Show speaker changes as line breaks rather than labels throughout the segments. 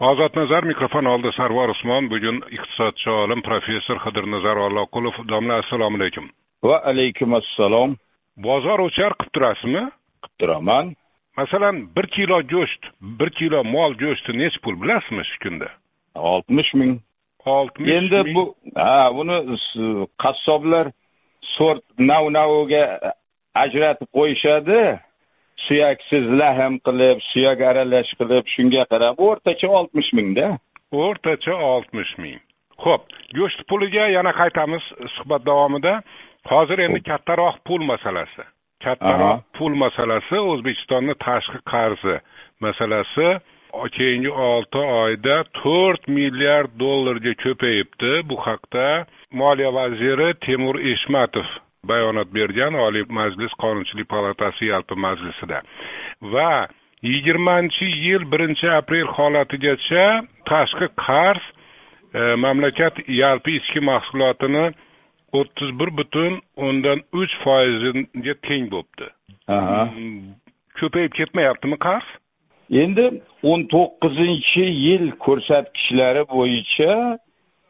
ozodnazar mikrofon oldida sarvar usmon bugun iqtisodchi olim professor xidirnazar olloqulov domla assalomu alaykum.
Va alaykum assalom.
Bozor o'char qilib turasizmi?
Qilib turaman.
Masalan bir kilo go'sht bir kilo mol go'shti nechi pul bilasizmi shu kunda?
Oltmish ming.
Oltmish
endi bu ha buni qassoblar sort nav naviga ajratib qo'yishadi suyaksiz lahm qilib suyak aralash qilib shunga qarab o'rtacha oltmish mingda.
O'rtacha oltmish ming. Ho'p go'sht puliga yana qaytamiz suhbat davomida. Hozir endi kattaroq pul masalasi. Kattaroq pul masalasi o'zbekistonni tashqi qarzi masalasi. Keyingi olti oyda to'rt milliard dollarga ko'payibdi. Bu haqda moliya vaziri temur eshmatov bayonot bergan oliy majlis qonunchilik palatasi yalpi majlisida. Va yigirmanchi yil birinchi aprel holatigacha tashqi qarz e, mamlakat yalpi ichki mahsulotini o'ttiz bir butun o'ndan uch foiziga teng bo'libdi mm, ko'payib ketmayaptimi qarz?
Endi o'n to'qqizinchi yil ko'rsatkichlari bo'yicha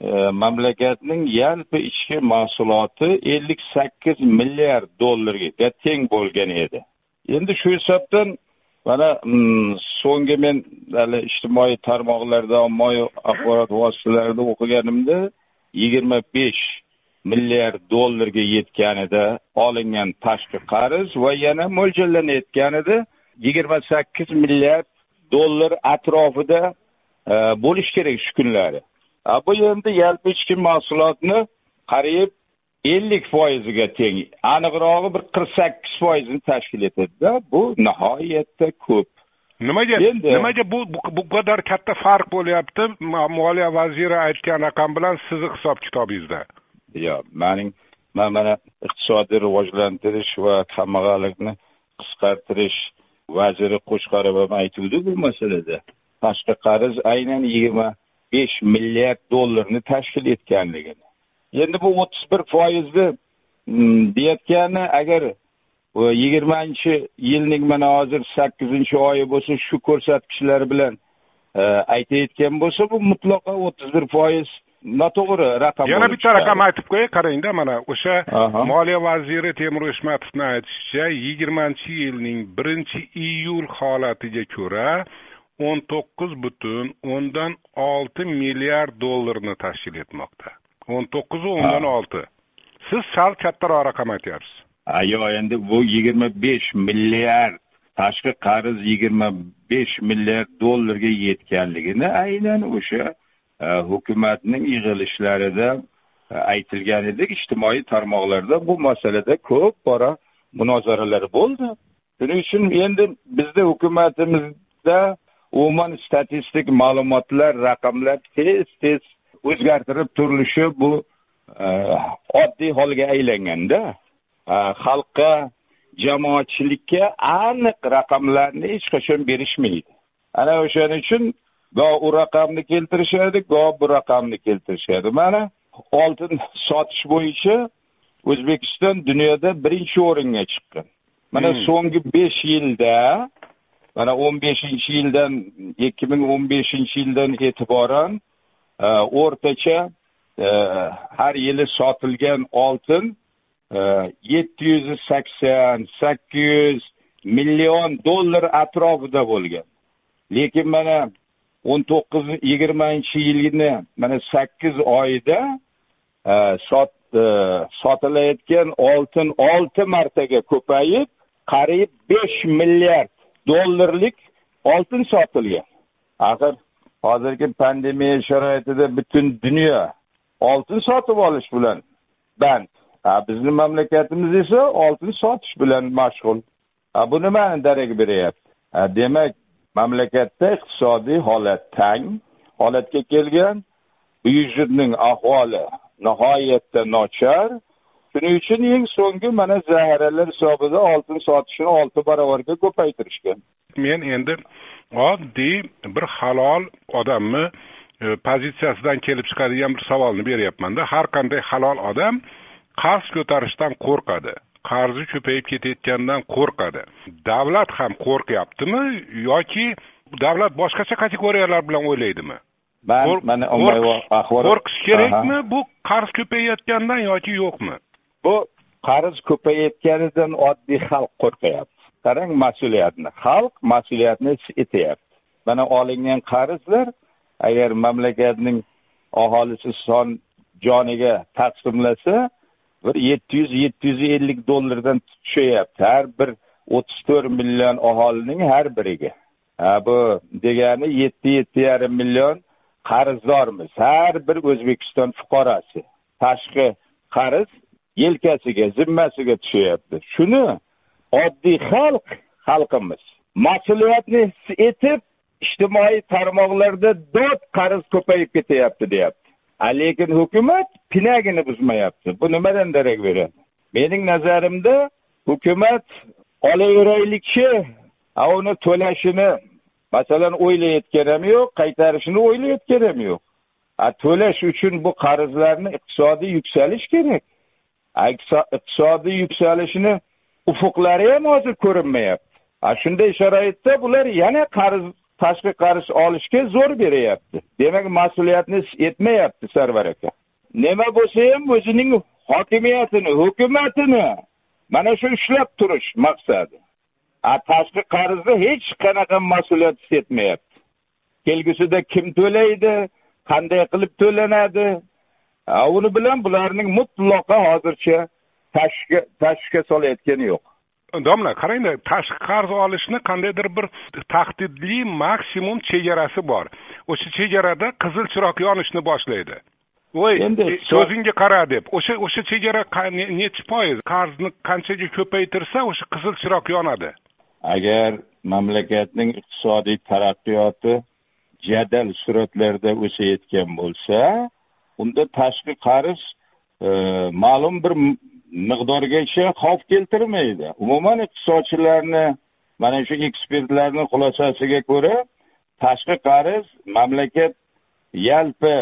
E, mamlakatning yalpi ichki mahsuloti ellik sakkiz milliard dollarga teng bo'lgan edi. Endi shu hisobdan mana mm, so'nggi men hali ijtimoiy tarmoqlarda ommaviy axborot vositalarida o'qiganimda yigirma besh milliard dollarga yetganida olingan tashqi qarz va yana mo'ljallanayotganida yigirma sakkiz milliard dollar atrofida e, bo'lishi kerak shu kunlari. Bu endi yalpi ichki mahsulotni qariyb ellik foiziga teng. Aniqrog'i bir qirq sakkiz foizini tashkil etadida. Bu nihoyatda ko'p.
Nimaga endi nimaga bu bu qadar katta farq bo'lyapti? Moliya vaziri aytgan raqam bilan sizni hisob kitobingizda.
Yo'q mening man mana iqtisodiy rivojlantirish va kambag'allikni qisqartirish vaziri qo'chqorov ham aytuvdi bu masalada. Tashqi qarz aynan yigirma besh milliard dollarni tashkil etganligini. Endi bu o'ttiz bir foizni mm, deyayotgani agar yigirmanchi yilning mana hozir sakkizinchi oyi bo'lsa shu ko'rsatkichlar bilan e, aytayotgan bo'lsa bu mutlaqo o'ttiz bir foiz noto'g'ri raqam
yana bitta raqam aytib qo'yay qarangda mana o'sha moliya vaziri temur eshmatovni aytishicha yigirmanchi yilning birinchi iyul holatiga ko'ra o'n to'qqiz butun o'ndan olti milliard dollarni tashkil etmoqda. o'n to'qqizu o'ndan olti. Siz sal kattaroq raqam aytyapsiz
yo'q endi bu yigirma besh milliard tashqi qarz yigirma besh milliard dollarga yetganligini aynan o'sha e, hukumatning yig'ilishlarida e, aytilgan edi ijtimoiy tarmoqlarda bu masalada ko'p bora munozaralar bo'ldi. Shuning uchun endi bizni hukumatimizda umuman statistik ma'lumotlar raqamlar tez tez o'zgartirib turilishi bu e, oddiy holga aylanganda e, xalqqa jamoatchilikka aniq raqamlarni hech qachon berishmaydi. Ana o'shaning uchun go u raqamni keltirishadi go bu raqamni keltirishadi. Mana oltin sotish bo'yicha o'zbekiston dunyoda birinchi o'ringa chiqqan. Mana hmm. so'nggi besh yilda mana o'n beshinchi yildan ikki ming o'n beshinchi yildan e'tiboran e, o'rtacha e, har yili sotilgan oltin e, yetti yuz sakson sakkiz yuz million dollar atrofida bo'lgan. Lekin mana o'n to'qqiz yigirmanchi yilni mana sakkiz oyida e, sot sotilayotgan oltin olti martaga ko'payib qariyb besh milliard dollarlik oltin sotilgan. Axir hozirgi pandemiya sharoitida butun dunyo oltin sotib olish bilan band. Bizni mamlakatimiz esa oltin sotish bilan mashg'ul. Bu nimani darak beryapti. Demak mamlakatda iqtisodiy holat tang. Holatga kelgan byudjetning ahvoli nihoyatda nochar shuning uchun eng so'nggi mana zaxiralar hisobida oltin sotishni olti barobarga ko'paytirishgan.
Men endi oddiy bir halol odamni e, pozitsiyasidan kelib chiqadigan bir savolni beryapmanda. Har qanday halol odam qarz ko'tarishdan qo'rqadi. Qarzi ko'payib ketayotganidan qo'rqadi. Davlat ham qo'rqyaptimi yoki davlat boshqacha kategoriyalar bilan o'ylaydimi?
Man mana ommaviy axborot
qo'rqish kerakmi bu qarz ko'payayotgandan yoki yo'qmi
bu qarz ko'payayotganidan oddiy xalq qo'rqyapti. Qarang mas'uliyatni. Xalq mas'uliyatni his etyapti. Mana olingan qarzlar agar mamlakatning aholisi son joniga taqsimlasa bir yetti yuz yetti yuz ellik dollardan tushyapti har bir o'ttiz to'rt million aholining har biriga. Ha bu degani yetti yetti yarim million qarzdormiz. Har bir o'zbekiston fuqarosi. Tashqi qarz yelkasiga zimmasiga tushyapti shuni oddiy xalq xalqimiz mas'uliyatni his etib ijtimoiy tarmoqlarda dod qarz ko'payib ketyapti deyapti. Lekin hukumat pinagini buzmayapti. Bu nimadan darak beradi? Mening nazarimda hukumat olaveraylikchi uni to'lashini masalan o'ylayotgan ham yo'q qaytarishni o'ylayotgan ham yo'q. A to'lash uchun bu qarzlarni iqtisodiy yuksalish kerak. Iqtisodiy yuksalishini ufuqlari ham hozir ko'rinmayapti. A shunday sharoitda bular yana qarz tashqi qarz olishga zo'r beryapti. Demak mas'uliyatni etmayapti sarvar aka. Nima bo'lsa ham o'zining hokimiyatini hukumatini mana shu ushlab turish maqsadi. A tashqi qarzni hech qanaqa mas'uliyat his etmayapti. Kelgusida kim to'laydi qanday qilib to'lanadi? Uni bilan bularning mutlaqo hozircha tashvishga tashvishga solayotgani yo'q.
Domla qarangda tashqi qarz olishni qandaydir bir tahdidli maksimum chegarasi bor. O'sha chegarada qizil chiroq yonishni boshlaydi. Voy
endi
e, so'zingga qara deb o'sha o'sha chegara nechi foiz? Qarzni qanchaga ko'paytirsa o'sha qizil chiroq yonadi.
Agar mamlakatning iqtisodiy taraqqiyoti jadal sur'atlarda o'sayotgan bo'lsa unda tashqi qarz e, ma'lum bir miqdorgacha xavf keltirmaydi. Umuman iqtisodchilarni mana shu ekspertlarni xulosasiga ko'ra tashqi qarz mamlakat yalpi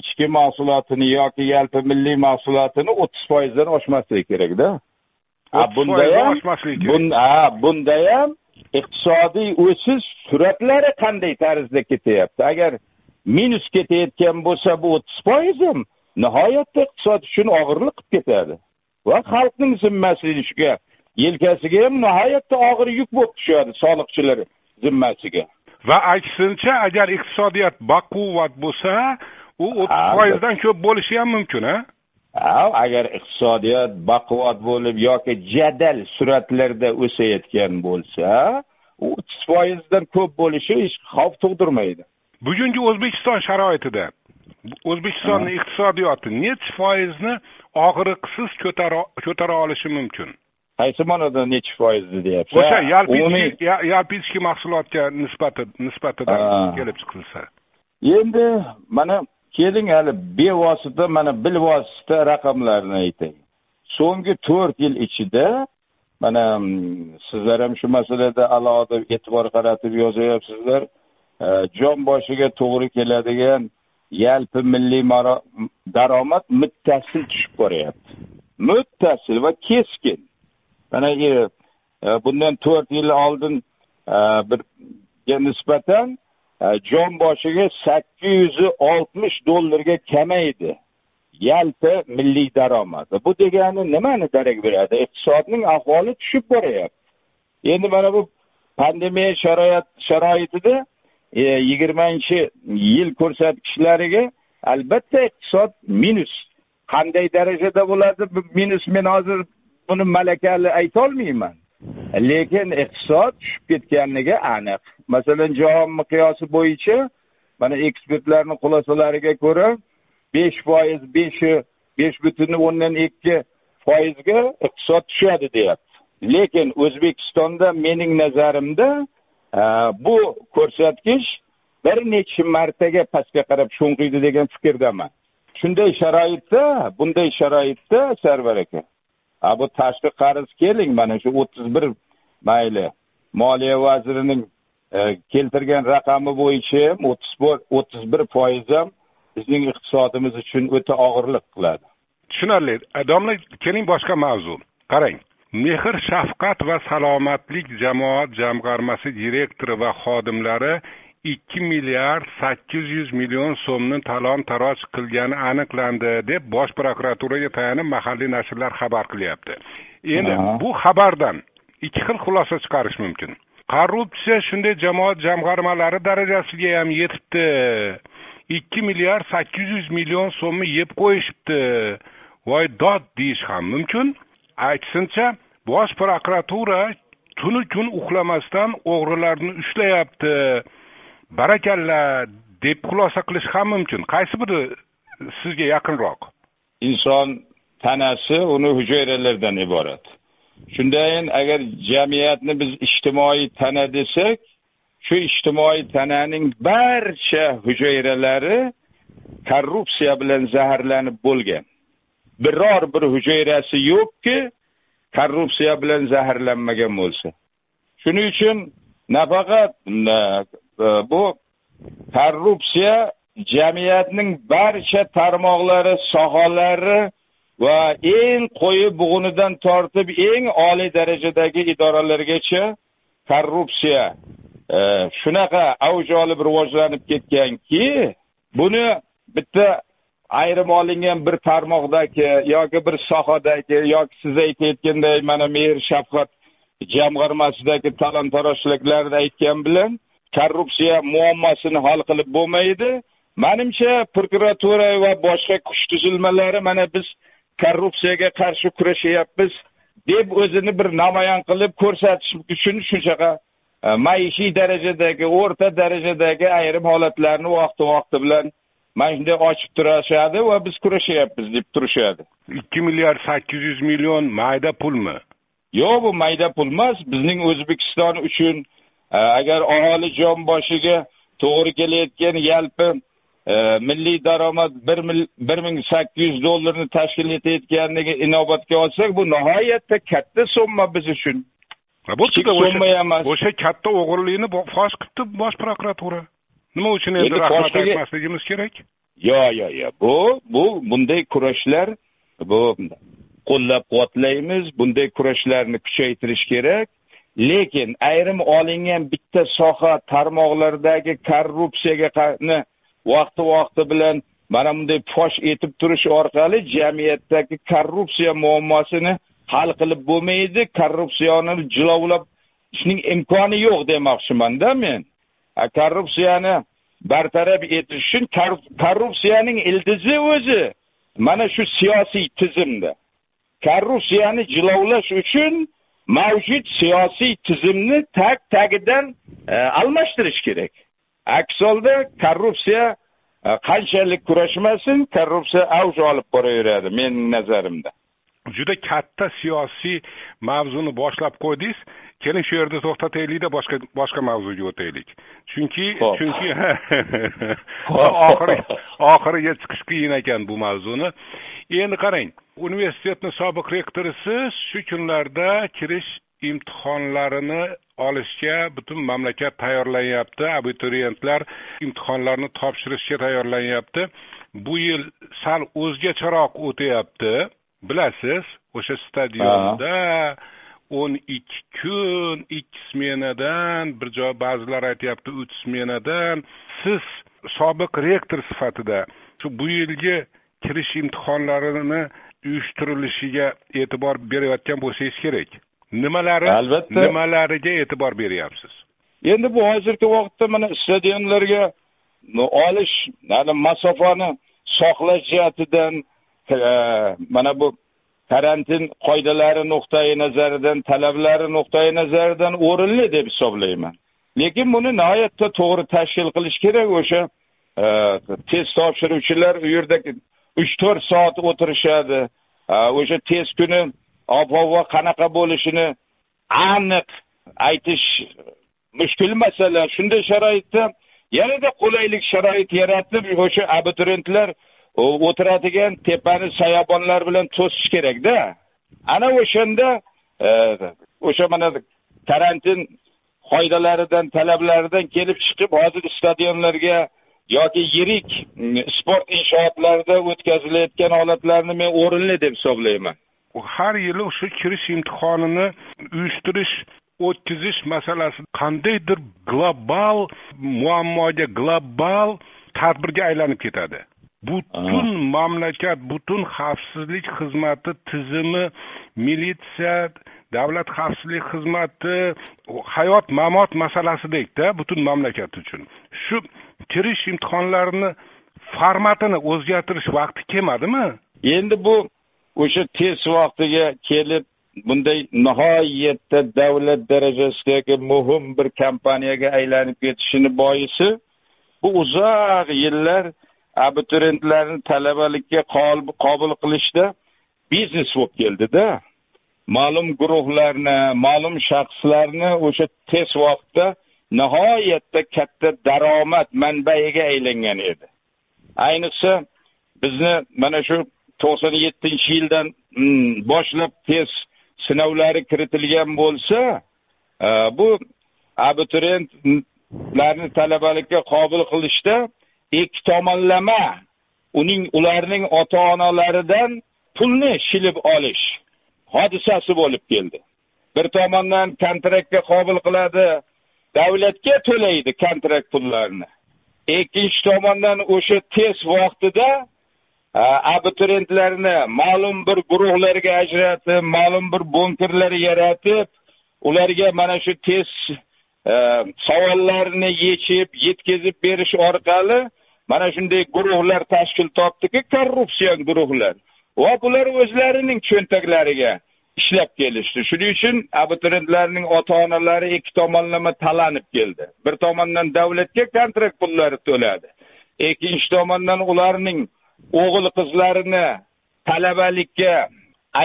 ichki mahsulotini yoki yalpi milliy mahsulotini o'ttiz foizdan oshmasligi kerakda. Bundayam ha bundayam iqtisodiy o'sish sur'atlari qanday tarzda ketyapti? Agar minus ketayotgan bo'lsa bu o'ttiz foiz ham nihoyatda iqtisod uchun og'irlik qilib ketadi. Va xalqning zimmasiga yelkasiga ham nihoyatda og'ir yuk bo'lib tushadi soliqchilar zimmasiga.
Va aksincha agar iqtisodiyot baquvvat bo'lsa u o'ttiz foizdan ko'p bo'lishi ham mumkin a
agar iqtisodiyot baquvvat bo'lib yoki jadal sur'atlarda o'sayotgan bo'lsa u o'ttiz foizdan ko'p bo'lishi hech xavf tug'dirmaydi
bugungi o'zbekiston sharoitida o'zbekistonni iqtisodiyoti nechi foizni og'riqsiz ko'tara olishi mumkin?
Qaysi ma'noda nechi foizni deyapsiz
o'sha yalpi mahsulotga nisbati nisbatidan kelib chiqilsa.
Endi mana keling hali bevosita mana bilvosita raqamlarni aytay. So'nggi to'rt yil ichida mana sizlar ham shu masalada alohida e'tibor qaratib yozyapsizlar jon boshiga to'g'ri keladigan yalpi milliy daromad muttasil tushib boryapti muttasil va keskin. Mana e, bundan to'rt yil oldin e, birga nisbatan e, jon boshiga sakkiz yuz oltmish dollarga kamaydi. Yalpi milliy daromad bu degani nimani darak beradi? Iqtisodning ahvoli tushib boryapti. Endi mana bu pandemiya sharoit sharoitida E, yigirmanchi yil ko'rsatkichlariga albatta iqtisod minus. Qanday darajada bo'ladi minus men hozir buni malakali aytolmayman. Lekin iqtisod tushib ketganligi aniq. Masalan jahon miqyosi bo'yicha mana ekspertlarni xulosalariga ko'ra besh foiz besh besh butun o'ndan ikki foizga iqtisod tushadi deyapti. Lekin o'zbekistonda mening nazarimda bu ko'rsatkich bir necha martaga pastga qarab sho'ng'iydi degan fikrdaman shunday sharoitda bunday sharoitda sarvar aka a bu tashqi qarz keling mana shu o'ttiz bir mayli moliya vazirining keltirgan raqami bo'yicha ham o'ttiz o'ttiz bir foiz ham bizning iqtisodimiz uchun o'ta og'irlik qiladi
tushunarli. Domla keling boshqa mavzu. Qarang. Mehr shafqat va salomatlik jamoat jamg'armasi direktori va xodimlari ikki milliard sakkiz yuz million so'mni talon taroj qilgani aniqlandi deb bosh prokuraturaga tayanib mahalliy nashrlar xabar qilyapti. Endi bu xabardan ikki xil xulosa chiqarish mumkin. Korrupsiya shunday jamoat jamg'armalari darajasiga ham yetibdi. Ikki milliard sakkiz yuz million so'mni yeb qo'yishibdi. Voy dod deyish ham mumkin aytsincha bosh prokuratura tunu kun uxlamasdan o'g'rilarni ushlayapti. Barakalla deb xulosa qilish ham mumkin. Qaysi biri sizga yaqinroq?
Inson tanasi uni hujayralardan iborat. Shundayin agar jamiyatni biz ijtimoiy tana desak shu ijtimoiy tananing barcha hujayralari korrupsiya bilan zaharlanib bo'lgan. Biror bir hujayrasi yo'qki korrupsiya bilan zaharlanmagan bo'lsa. Shuning uchun nafaqat e, bu korrupsiya jamiyatning barcha tarmoqlari sohalari va eng qo'yi bug'unidan tortib eng oliy darajadagi idoralargacha korrupsiya e, shunaqa avj olib rivojlanib ketganki buni bitta ayrim olingan bir tarmoqdagi yoki bir sohadagi yoki siz aytayotganday mana mehr shafqat jamg'armasidagi talon torojliklarni aytgan bilan korrupsiya muammosini hal qilib bo'lmaydi. Manimcha prokuratura va boshqa kuch tuzilmalari mana biz korrupsiyaga qarshi kurashyapmiz deb o'zini bir namoyon qilib ko'rsatish uchun shunchaqa e, maishiy darajadagi o'rta darajadagi ayrim holatlarni vaqti vaqti bilan mana shunday ochib turishadi va biz kurashyapmiz deb turishadi
ikki milliard sakkiz yuz million mayda pulmi?
Yo'q bu mayda pul emas. Bizning o'zbekiston uchun Э, agar aholi jon boshiga to'g'ri kelayotgan yalpi e, milliy daromad bir ming sakkiz yuz dollarni tashkil etayotganligi inobatga olsak bu nihoyatda katta summa biz uchun.
Summa emas. o'sha katta o'g'irlikni fosh qilibdi bosh prokuratura nima uchun endi rahmat aytmasligimiz kerak?
Yo'q yo'q yo'q bu bu bunday kurashlar bu qo'llab quvvatlaymiz bunday kurashlarni kuchaytirish kerak. Lekin ayrim olingan bitta soha tarmoqlaridagi korrupsiyaga vaqti vaqti bilan mana bunday fosh etib turish orqali jamiyatdagi korrupsiya muammosini hal qilib bo'lmaydi. Korrupsiyani jilovlashning imkoni yo'q demoqchimanda men korrupsiyani bartaraf etish uchun korrupsiyaning ildizi o'zi mana shu siyosiy tizimda. Korrupsiyani jilovlash uchun mavjud siyosiy tizimni tag tagidan e, almashtirish kerak. Aks holda korrupsiya e, qanchalik kurashmasin korrupsiya avj olib boraveradi mening nazarimda.
Juda katta siyosiy mavzuni boshlab qo'ydingiz. Keling shu yerda to'xtataylikda boshqa boshqa mavzuga o'taylik chunki chunki oxiri oxiriga chiqish qiyin ekan bu mavzuni. Endi qarang universitetni sobiq rektorisiz shu kunlarda kirish imtihonlarini olishga butun mamlakat tayyorlanyapti. Abituriyentlar imtihonlarni topshirishga tayyorlanyapti. Bu yil sal o'zgacharoq o'tyapti. Bilasiz o'sha stadionda o'n ikki kun ikki smenadan bir joy ba'zilar aytyapti uch smenadan siz sobiq rektor sifatida shu bu yilgi kirish imtihonlarini uyushtirilishiga e'tibor berayotgan bo'lsangiz kerak. Nimalari albatta. nimalariga e'tibor beryapsiz?
Endi bu hozirgi vaqtda mana stadionlarga olish masofani saqlash jihatidan e, mana bu karantin qoidalari nuqtai nazaridan talablari nuqtai nazaridan o'rinli deb hisoblayman. Lekin buni nihoyatda to'g'ri tashkil qilish kerak o'sha e, test topshiruvchilar u yerda uch to'rt soat o'tirishadi. E, o'sha test kuni ob havo qanaqa bo'lishini aniq aytish mushkul masala. Shunday sharoitda yanada qulaylik sharoit yaratib o'sha abituriyentlar o'tiradigan tepani soyabonlar bilan to'sish kerakda. Ana o'shanda e, o'sha mana karantin qoidalaridan talablaridan kelib chiqib hozir stadionlarga yoki yirik mm, sport inshootlarida o'tkazilayotgan holatlarni men o'rinli deb hisoblayman.
Har yili o'sha kirish imtihonini uyushtirish o'tkazish masalasi qandaydir global muammoga global tadbirga aylanib ketadi. Butun mamlakat butun xavfsizlik xizmati tizimi militsiya davlat xavfsizlik xizmati hayot mamot masalasidekda butun mamlakat uchun. Shu kirish imtihonlarini formatini o'zgartirish vaqti kelmadimi?
Endi bu o'sha test vaqtiga kelib bunday nihoyatda davlat darajasidagi muhim bir kompaniyaga aylanib ketishini boisi bu uzoq yillar abituriyentlarni talabalikka qabul qilishda biznes bo'lib keldida. Ma'lum guruhlarni ma'lum shaxslarni o'sha tez vaqtda nihoyatda katta daromad manbaiga aylangan edi. Ayniqsa bizni mana shu to'qson yettinchi yildan mm, boshlab test sinovlari kiritilgan bo'lsa e, bu abituriyentlarni talabalikka qabul qilishda ikki tomonlama uning ularning ota onalaridan pulni shilib olish hodisasi bo'lib keldi. Bir tomondan kontraktga qabul qiladi davlatga to'laydi kontrakt pullarini. Ikkinchi tomondan o'sha test vaqtida abituriyentlarni ma'lum bir guruhlarga ajratib ma'lum bir bunkerlar yaratib ularga mana shu test e, savollarini yechib yetkazib berish orqali mana shunday guruhlar tashkil topdiki korrupsion guruhlar. Va bular o'zlarining cho'ntaklariga ishlab kelishdi. Shuning uchun abituriyentlarning ota onalari ikki tomonlama talanib keldi. Bir tomondan davlatga kontrakt pullari to'ladi. Ikkinchi tomondan ularning o'g'il qizlarini talabalikka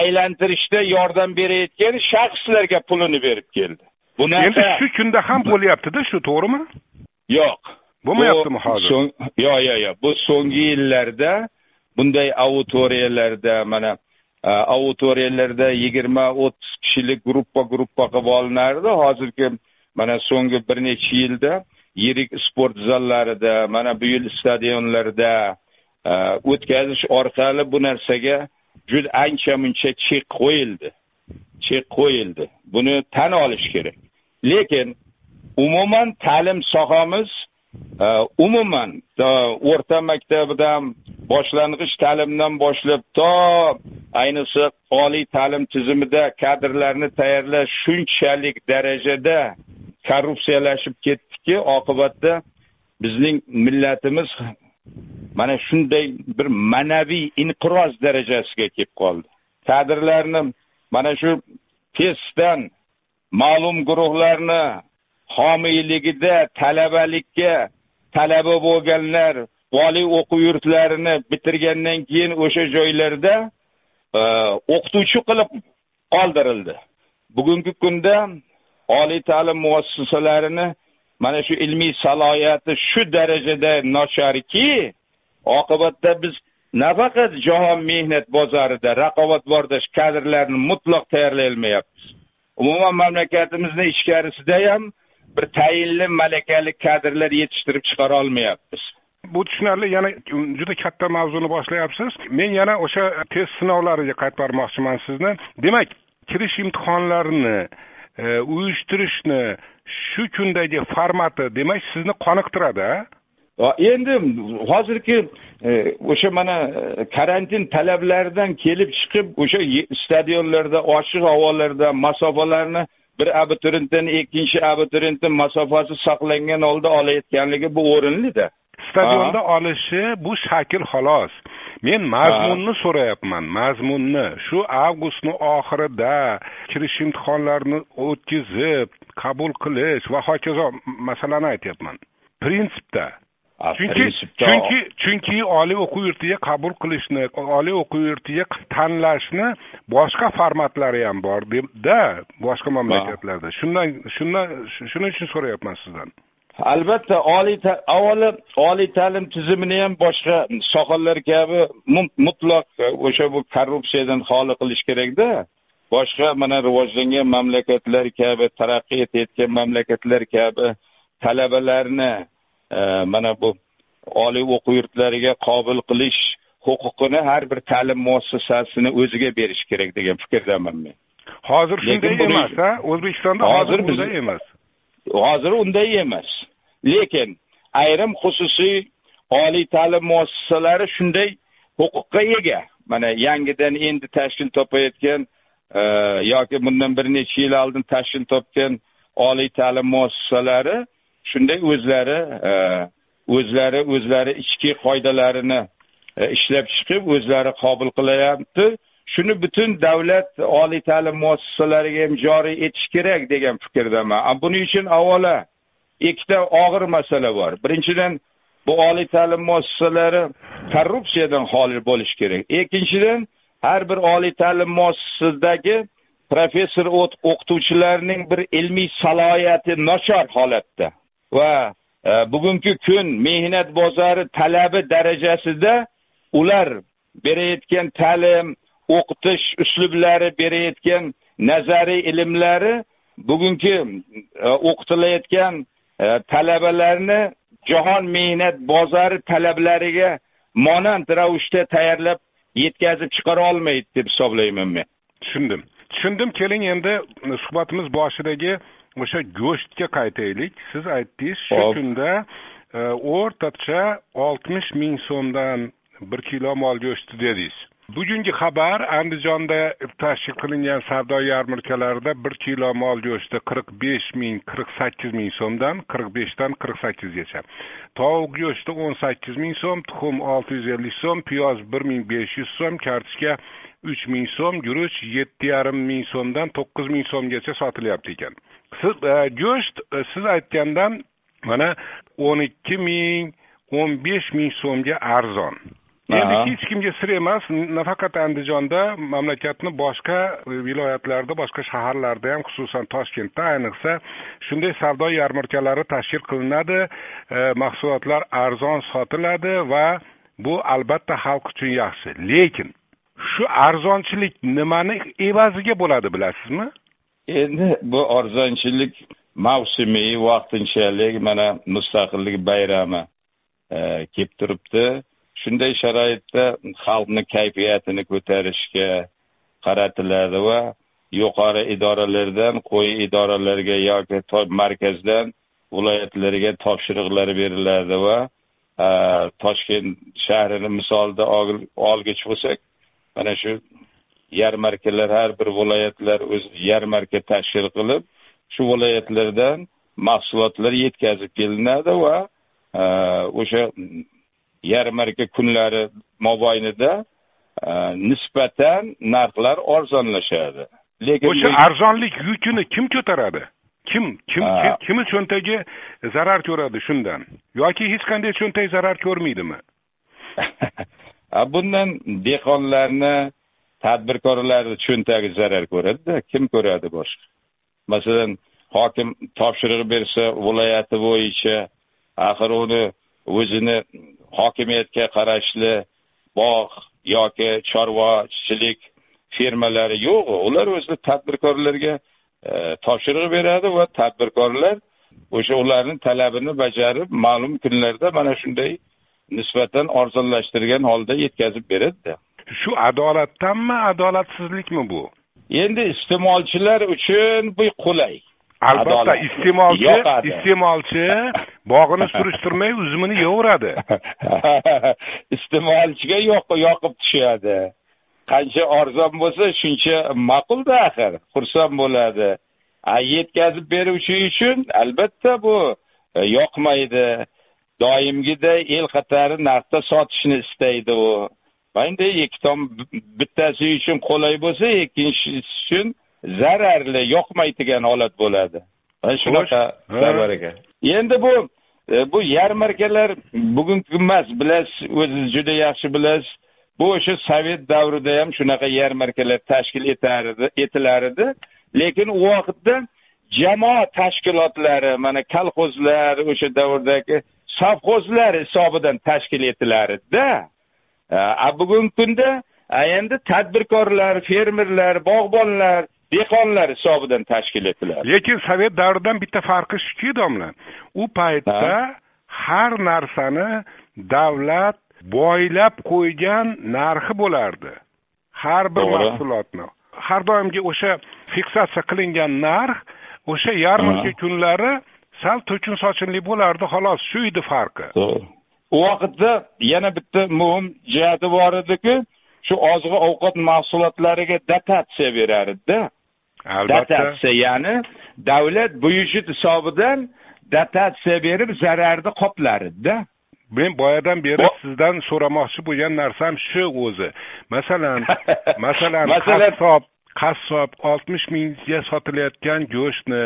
aylantirishda yordam berayotgan shaxslarga pulini berib keldi.
Bunaqa endi shu kunda ham bo'lyaptida shu to'g'rimi?
Yo'q
bo'lmayaptimi hozir? yo'q
yo'q yo'q bu so'nggi yillarda bunday auditoriyalarda mana auditoriyalarda yigirma o'ttiz kishilik gruppa gruppa qilib olinardi. Hozirgi mana so'nggi bir necha yilda yirik sport zallarida mana bu yil stadionlarda o'tkazish orqali bu narsaga juda ancha muncha chek qo'yildi. Chek qo'yildi. Buni tan olish kerak. Lekin umuman ta'lim sohamiz umuman o'rta maktabidan boshlang'ich ta'limdan boshlab to ayniqsa oliy ta'lim tizimida kadrlarni tayyorlash shunchalik darajada korrupsiyalashib ketdiki oqibatda bizning millatimiz mana shunday bir ma'naviy inqiroz darajasiga kelib qoldi kadrlarni mana shu testdan ma'lum guruhlarni homiyligida talabalikka talaba bo'lganlar oliy o'quv yurtlarini bitirgandan keyin o'sha joylarda e, o'qituvchi qilib qoldirildi. Bugungi kunda oliy ta'lim muassasalarini mana shu ilmiy salohiyati shu darajada nocharki oqibatda biz nafaqat jahon mehnat bozorida raqobatbardosh kadrlarni mutlaq tayyorlay olmayapmiz umuman mamlakatimizni ichkarisida ham bir tayinli malakali kadrlar yetishtirib chiqara olmayapmiz.
Bu tushunarli yana juda katta mavzuni boshlayapsiz. Men yana o'sha test sinovlariga qaytib bormoqchiman sizni. Demak kirish imtihonlarini e, uyushtirishni shu kundagi formati demak sizni qoniqtiradi
endi hozirgi e, o'sha mana e, karantin talablaridan kelib chiqib o'sha stadionlarda ochiq havolarda masofalarni bir abituriyentdan ikkinchi abituriyentni masofasi saqlangan holda olayotganligi bu o'rinlida
stadionda olishi bu shakl xolos. Men mazmunni so'rayapman mazmunni. Shu avgustni oxirida kirish imtihonlarini o'tkazib qabul qilish va hokazo masalani aytyapman. Prinsipda chunki chunki chunki oliy o'quv yurtiga qabul qilishni oliy o'quv yurtiga tanlashni boshqa formatlari ham borda boshqa mamlakatlarda. Shundan shundan shuning uchun so'rayapman sizdan.
Albatta oliy avvalo oliy ta'lim tizimini ham boshqa sohalar kabi mutlaq o'sha bu korrupsiyadan xoli qilish kerakda. Boshqa mana rivojlangan mamlakatlar kabi taraqqiy etayotgan mamlakatlar kabi talabalarni mana bu oliy o'quv yurtlariga qabul qilish huquqini har bir ta'lim muassasasini o'ziga berish kerak degan fikrdaman men.
Hozir shunday emas a o'zbekistonda
Hozir
bunday emas.
Hozir unday emas. Lekin ayrim xususiy oliy ta'lim muassasalari shunday huquqqa ega. Mana yangidan endi tashkil topayotgan e, yoki bundan bir necha yil oldin tashkil topgan oliy ta'lim muassasalari shunday o'zlari e, o'zlari o'zlari ichki qoidalarini e, ishlab chiqib o'zlari qabul qilyapti. Shuni butun davlat oliy ta'lim muassasalariga ham joriy etish kerak degan fikrdaman buning uchun avvalo ikkita og'ir masala bor. Birinchidan bu oliy ta'lim muassasalari korrupsiyadan xoli bo'lishi kerak. Ikkinchidan har bir oliy ta'lim muassasasidagi professor o'qituvchilarning bir ilmiy salohiyati nochor holatda. Va e, bugungi kun mehnat bozori talabi darajasida ular berayotgan ta'lim o'qitish uslublari berayotgan nazariy ilmlari bugungi e, o'qitilayotgan e, talabalarni jahon mehnat bozori talablariga monand ravishda tayyorlab yetkazib chiqara olmaydi deb hisoblayman men.
Tushundim. Tushundim keling endi suhbatimiz boshidagi o'sha go'shtga qaytaylik siz aytdingiz shu kunda e, o'rtacha oltmish ming so'mdan bir kilo mol go'shti dedingiz bugungi xabar andijonda tashkil qilingan savdo yarmarkalarida bir kilo mol go'shti qirq besh ming qirq sakkiz ming so'mdan qirq beshdan qirq sakkizgacha tovuq go'shti o'n sakkiz ming so'm tuxum olti yuz ellik so'm piyoz bir ming besh yuz so'm kartoshka uch ming so'm guruch yetti yarim ming so'mdan to'qqiz ming so'mgacha sotilyapti ekan siz e, go'sht e, siz aytgandan mana o'n ikki ming o'n besh ming so'mga arzon. Endi hech kimga sir emas nafaqat andijonda mamlakatni boshqa e, viloyatlarda boshqa shaharlarda ham xususan toshkentda ayniqsa shunday savdo yarmarkalari tashkil qilinadi e, mahsulotlar arzon sotiladi va bu albatta xalq uchun yaxshi. Lekin shu arzonchilik nimani evaziga bo'ladi bilasizmi
endi bu arzonchilik mavsumiy vaqtinchalik mana mustaqillik bayrami e, kelib turibdi. Shunday sharoitda xalqni kayfiyatini ko'tarishga qaratiladi va yuqori idoralardan quyi idoralarga yoki markazdan viloyatlarga topshiriqlar beriladi va e, toshkent shahrini misolida olgich bo'lsak mana shu yarmarkalar har bir viloyatlar o'z yarmarka tashkil qilib shu viloyatlardan mahsulotlar yetkazib kelinadi va e, o'sha yarmarka kunlari mobaynida e, nisbatan narxlar arzonlashadi. Lekin
o'sha arzonlik yukini kim ko'taradi? Kim kim kimni cho'ntagi zarar ko'radi shundan? Yoki hech qanday cho'ntak zarar ko'rmaydimi?
Bundan dehqonlarni tadbirkorlarni cho'ntagi zarar ko'radida kim ko'radi boshqa? Masalan hokim topshiriq bersa viloyati bo'yicha axir uni o'zini hokimiyatga qarashli bog' yoki chorvachilik firmalari yo'q ular o'zi tadbirkorlarga e, topshiriq beradi va tadbirkorlar o'sha ularni talabini bajarib ma'lum kunlarda mana shunday nisbatan arzonlashtirgan holda yetkazib beradida.
Shu adolatdanmi adolatsizlikmi bu?
Endi iste'molchilar uchun bu qulay.
Albatta iste'molchi iste'molchi bog'ini surishtirmay uzumini yeyaveradi
iste'molchiga yoq- yoqib tushadi. Qancha arzon bo'lsa shuncha ma'qulda axir. Xursand bo'ladi. A yetkazib beruvchi uchun albatta bu e, yoqmaydi. Doimgiday el qatori narxda sotishni istaydi u endi ikki tom bittasi uchun qulay bo'lsa ikkinchisi uchun zararli yoqmaydigan holat bo'ladi. Mana shunaqa xabar ekan. Endi bu e, bu yarmarkalar bugungi emas bilasiz o'zingiz juda yaxshi bilasiz. Bu o'sha sovet davrida ham shunaqa yarmarkalar tashkil etar edi etilar edi lekin u vaqtda jamoat tashkilotlari mana kolxozlar o'sha davrdagi sovxozlar hisobidan tashkil etilar edida a bugungi kunda endi tadbirkorlar fermerlar bog'bonlar dehqonlar hisobidan tashkil etiladi
lekin sovet davridan bitta farqi shuki domla u paytda har narsani davlat boylab qo'ygan narxi bo'lardi. Har bir mahsulotni. Har doimgi o'sha fiksatsiya qilingan narx o'sha yarmarka kunlari sal to'kin sochinli bo'lardi xolos. Shu edi farqi
u vaqtda yana bitta muhim jihati bor ediki shu oziq ovqat mahsulotlariga dotatsiya berar edida. Dotatsiya ya'ni davlat byudjet hisobidan dotatsiya berib zararni qoplar edida.
Men boyadan beri sizdan so'ramoqchi bo'lgan narsam shu o'zi. Masalan masalan
Masalan-
qassob qassob oltmish mingga sotilayotgan go'shtni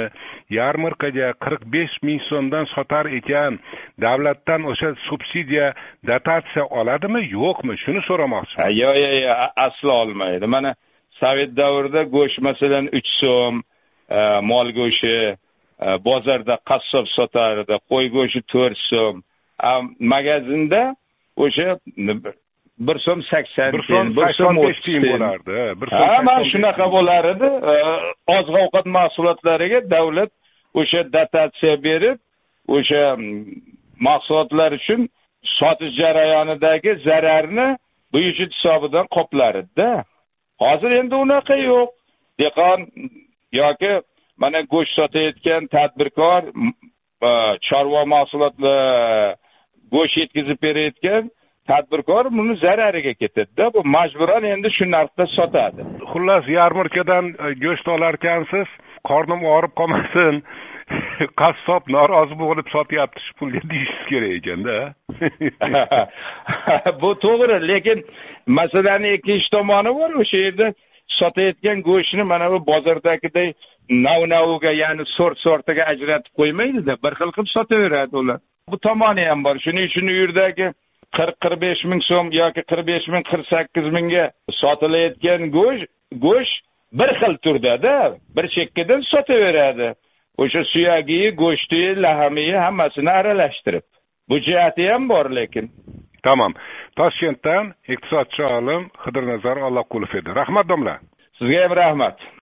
yarmarkaga qirq besh ming so'mdan sotar ekan. Davlatdan o'sha subsidiya dotatsiya oladimi yo'qmi? Shuni so'ramoqchiman.
Yo'q yo'q yo'q aslo olmaydi. Mana sovet davrida go'sht masalan uch so'm e, mol go'shti e, bozorda qassob sotardi qo'y go'shti to'rt so'm. Magazinda o'sha bir so'm sakson
bir so'm
bir so'm o'ttiz
tiyin bo'lardi bir so'm
ha mana
85
shunaqa bo'lar edi E, oziq ovqat mahsulotlariga davlat o'sha dotatsiya berib o'sha mm, mahsulotlar uchun sotish jarayonidagi zararni byudjet hisobidan qoplar edida hozir endi unaqa yo'q. Dehqon yoki mana go'sht sotayotgan tadbirkor m- e, chorva mahsulotlar go'sht yetkazib berayotgan tadbirkor buni zarariga ketadida bu majburan endi shu narxda sotadi.
Xullas yarmarkadan e, go'sht olarkansiz qornim og'rib qolmasin qassob norozi bo'lib sotyapti shu pulga deyishingiz kerak ekanda.
Bu to'g'ri lekin masalani ikkinchi tomoni bor o'sha yerda sotayotgan go'shtni mana bu bozordagiday nav naviga ya'ni sort sortiga ajratib qo'ymaydida bir xil qilib sotaveradi ular. Bu tomoni ham bor. Shuning uchun u yerdagi qirq qirq besh ming so'm yoki qirq besh ming qirq sakkiz mingga sotilayotgan go'sht go'sht bir xil turdada bir chekkadan sotaveradi. O'sha suyagi go'shti lahami hammasini aralashtirib. Bu jihati ham bor lekin.
Tamom toshkentdan iqtisodchi olim xidirnazar olloqulov edi. Rahmat domla.
Sizga ham rahmat